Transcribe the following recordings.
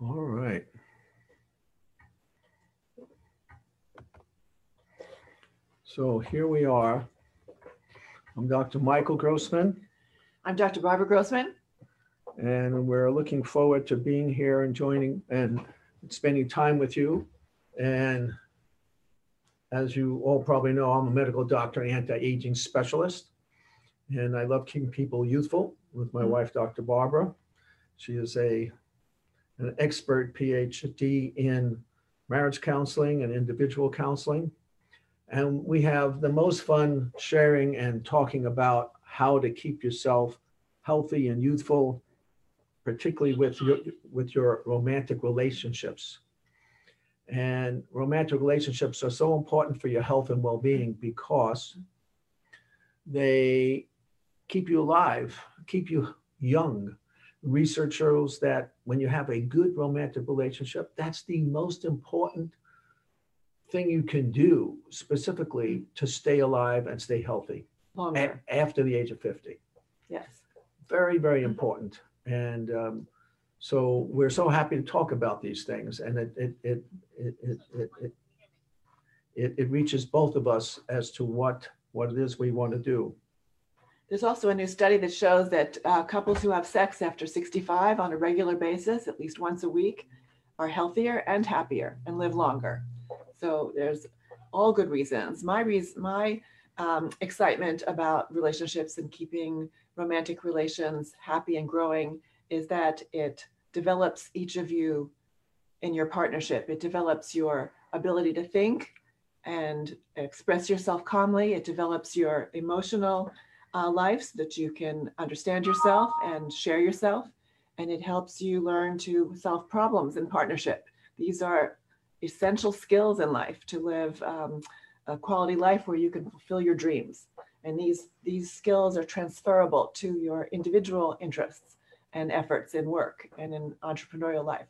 All right. So here we are. I'm Dr. Michael Grossman, I'm Dr. Barbara Grossman. And we're looking forward to being here and joining and spending time with you. And as you all probably know, I'm a medical doctor, and anti-aging specialist, and I love keeping people youthful with my mm. wife, Dr. Barbara. She is a an expert PhD in marriage counseling and individual counseling. And we have the most fun sharing and talking about how to keep yourself healthy and youthful, particularly with your, with your romantic relationships. And romantic relationships are so important for your health and well-being because they keep you alive, keep you young. Research shows that when you have a good romantic relationship, that's the most important thing you can do specifically to stay alive and stay healthy Longer. after the age of 50 Yes. very very mm-hmm. important and um, so we're so happy to talk about these things and it it it it it, it, it, it, reaches both of us as to what what it is we want to do There's also a new study that shows that uh, couples who have sex after 65 on a regular basis, at least once a week, are healthier and happier and live longer. So there's all good reasons. My reason, my um, excitement about relationships and keeping romantic relations happy and growing is that it develops each of you in your partnership. It develops your ability to think and express yourself calmly. It develops your emotional uh, life so that you can understand yourself and share yourself. And it helps you learn to solve problems in partnership. These are essential skills in life to live um, a quality life where you can fulfill your dreams. And these, these skills are transferable to your individual interests and efforts in work and in entrepreneurial life.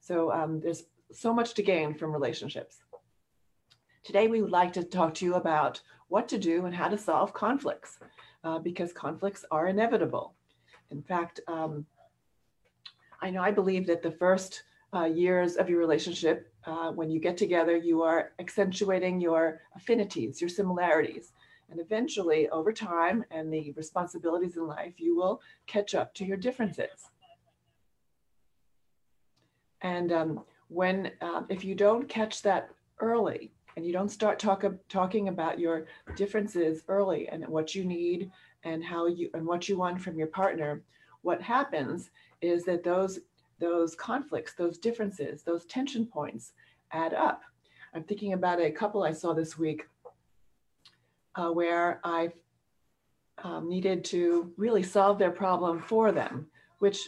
So um, there's so much to gain from relationships. Today, we would like to talk to you about what to do and how to solve conflicts uh, because conflicts are inevitable. In fact, um, I know I believe that the first uh, years of your relationship, uh, when you get together, you are accentuating your affinities, your similarities. And eventually, over time and the responsibilities in life, you will catch up to your differences. And um, when, uh, if you don't catch that early, and you don't start talk, talking about your differences early and what you need and how you and what you want from your partner, what happens is that those those conflicts, those differences, those tension points add up. I'm thinking about a couple I saw this week uh, where I um, needed to really solve their problem for them, which,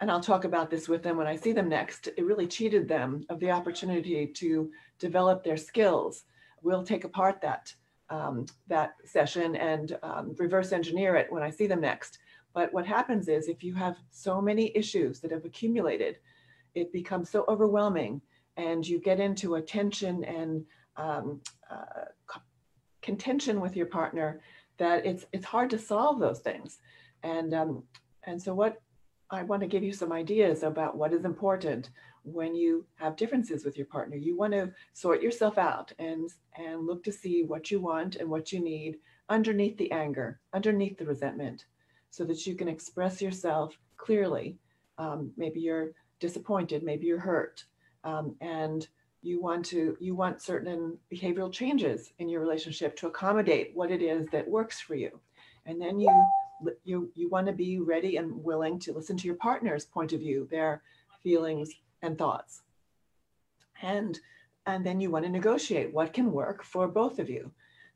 and I'll talk about this with them when I see them next, it really cheated them of the opportunity to develop their skills. We'll take apart that, um, that session and um, reverse engineer it when I see them next. But what happens is if you have so many issues that have accumulated, it becomes so overwhelming and you get into a tension and um, uh, contention with your partner that it's it's hard to solve those things. And um, and so what I want to give you some ideas about what is important when you have differences with your partner. You want to sort yourself out and and look to see what you want and what you need underneath the anger, underneath the resentment, so that you can express yourself clearly. Um, maybe you're disappointed, maybe you're hurt, um, and you want to you want certain behavioral changes in your relationship to accommodate what it is that works for you, and then you you you want to be ready and willing to listen to your partner's point of view, their feelings and thoughts, and and then you want to negotiate what can work for both of you.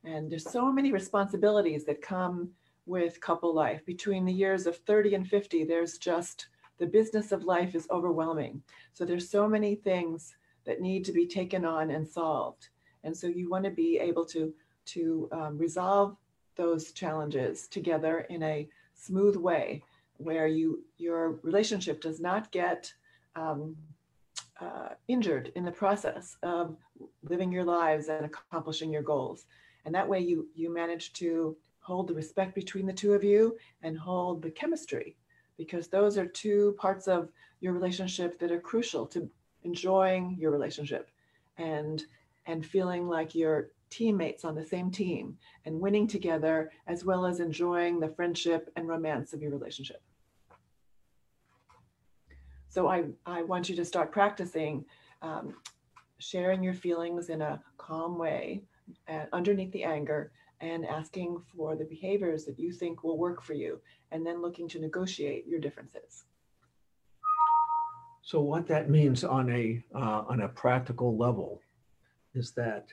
And there's so many responsibilities that come with couple life. Between the years of 30 and 50, there's just the business of life is overwhelming. So there's so many things that need to be taken on and solved. And so you want to be able to, to um, resolve those challenges together in a smooth way where you your relationship does not get um, uh, injured in the process of living your lives and accomplishing your goals. And that way you, you manage to hold the respect between the two of you and hold the chemistry because those are two parts of your relationship that are crucial to enjoying your relationship and and feeling like you're teammates on the same team and winning together as well as enjoying the friendship and romance of your relationship. So i i want you to start practicing um, sharing your feelings in a calm way uh, underneath the anger and asking for the behaviors that you think will work for you and then looking to negotiate your differences So what that means on a, uh, on a practical level is that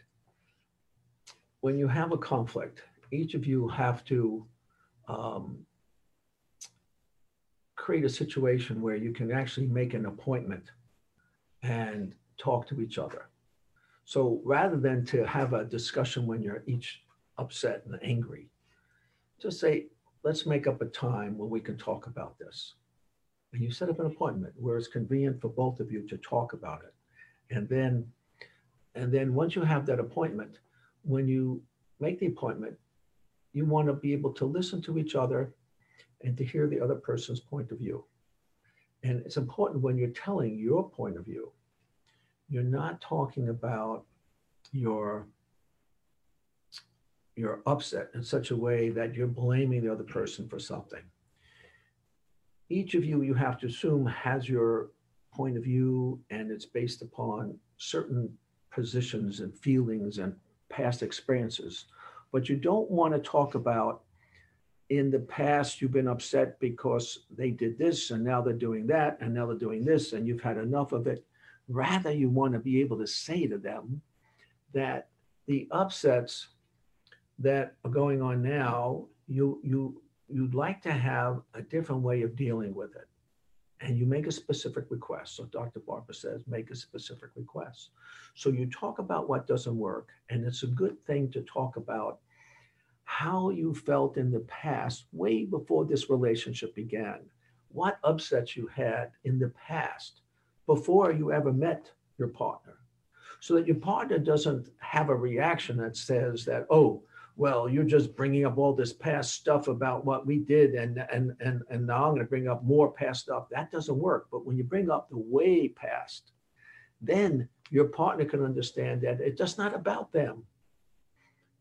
when you have a conflict, each of you have to um, create a situation where you can actually make an appointment and talk to each other. So rather than to have a discussion when you're each upset and angry, just say, let's make up a time when we can talk about this and you set up an appointment where it's convenient for both of you to talk about it. And then, and then once you have that appointment, when you make the appointment, you want to be able to listen to each other and to hear the other person's point of view. And it's important when you're telling your point of view, you're not talking about your your upset in such a way that you're blaming the other person for something each of you, you have to assume has your point of view and it's based upon certain positions and feelings and past experiences. But you don't want to talk about in the past you've been upset because they did this and now they're doing that and now they're doing this and you've had enough of it. Rather, you want to be able to say to them that the upsets that are going on now, you you you'd like to have a different way of dealing with it. And you make a specific request. So Dr. Barbara says, make a specific request. So you talk about what doesn't work. And it's a good thing to talk about how you felt in the past, way before this relationship began. What upsets you had in the past before you ever met your partner. So that your partner doesn't have a reaction that says that, oh, well, you're just bringing up all this past stuff about what we did, and and and and now I'm going to bring up more past stuff. That doesn't work. But when you bring up the way past, then your partner can understand that it's just not about them.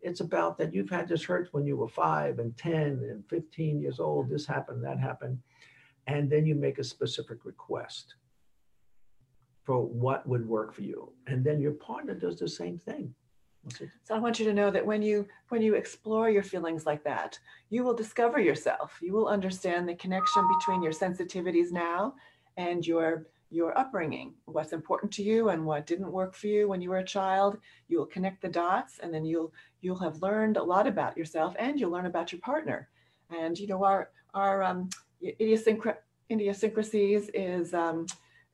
It's about that you've had this hurt when you were five and 10 and 15 years old. This happened, that happened. And then you make a specific request for what would work for you. And then your partner does the same thing. So I want you to know that when you when you explore your feelings like that, you will discover yourself. You will understand the connection between your sensitivities now and your your upbringing, what's important to you and what didn't work for you when you were a child. You will connect the dots and then you'll you'll have learned a lot about yourself and you'll learn about your partner. And you know our our um, idiosyncrasies is um,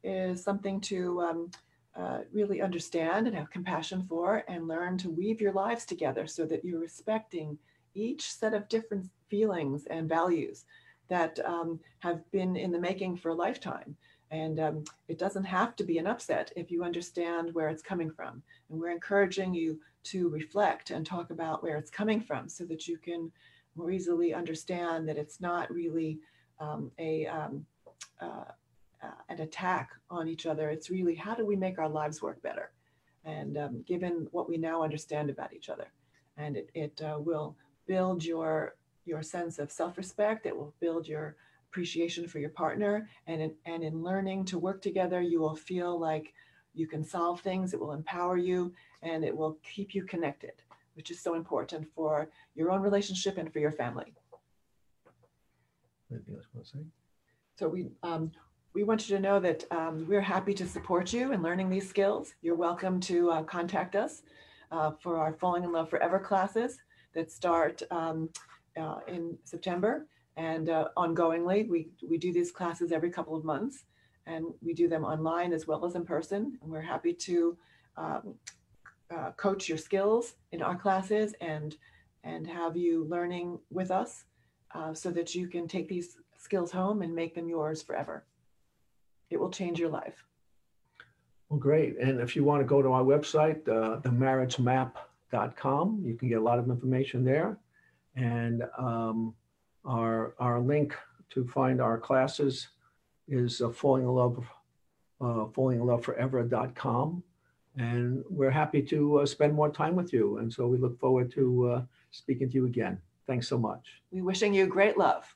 is something to um, uh, really understand and have compassion for and learn to weave your lives together so that you're respecting each set of different feelings and values that um, have been in the making for a lifetime. And um, it doesn't have to be an upset if you understand where it's coming from. And we're encouraging you to reflect and talk about where it's coming from so that you can more easily understand that it's not really um, a, um, uh, uh, an attack on each other. It's really how do we make our lives work better? And um, given what we now understand about each other, and it, it uh, will build your your sense of self-respect. It will build your appreciation for your partner, and in, and in learning to work together, you will feel like you can solve things. It will empower you, and it will keep you connected, which is so important for your own relationship and for your family. Anything else you want to say? So we um, we want you to know that um, we're happy to support you in learning these skills. You're welcome to uh, contact us uh, for our Falling in Love Forever classes that start um, uh, in September and uh, ongoingly. We, we do these classes every couple of months and we do them online as well as in person. And we're happy to um, uh, coach your skills in our classes and, and have you learning with us uh, so that you can take these skills home and make them yours forever. It will change your life. Well, great. And if you want to go to our website, uh, themarriagemap.com, you can get a lot of information there. And um, our, our link to find our classes is uh, falling in love, uh, falling in love forever.com. And we're happy to uh, spend more time with you. And so we look forward to uh, speaking to you again. Thanks so much. We wishing you great love.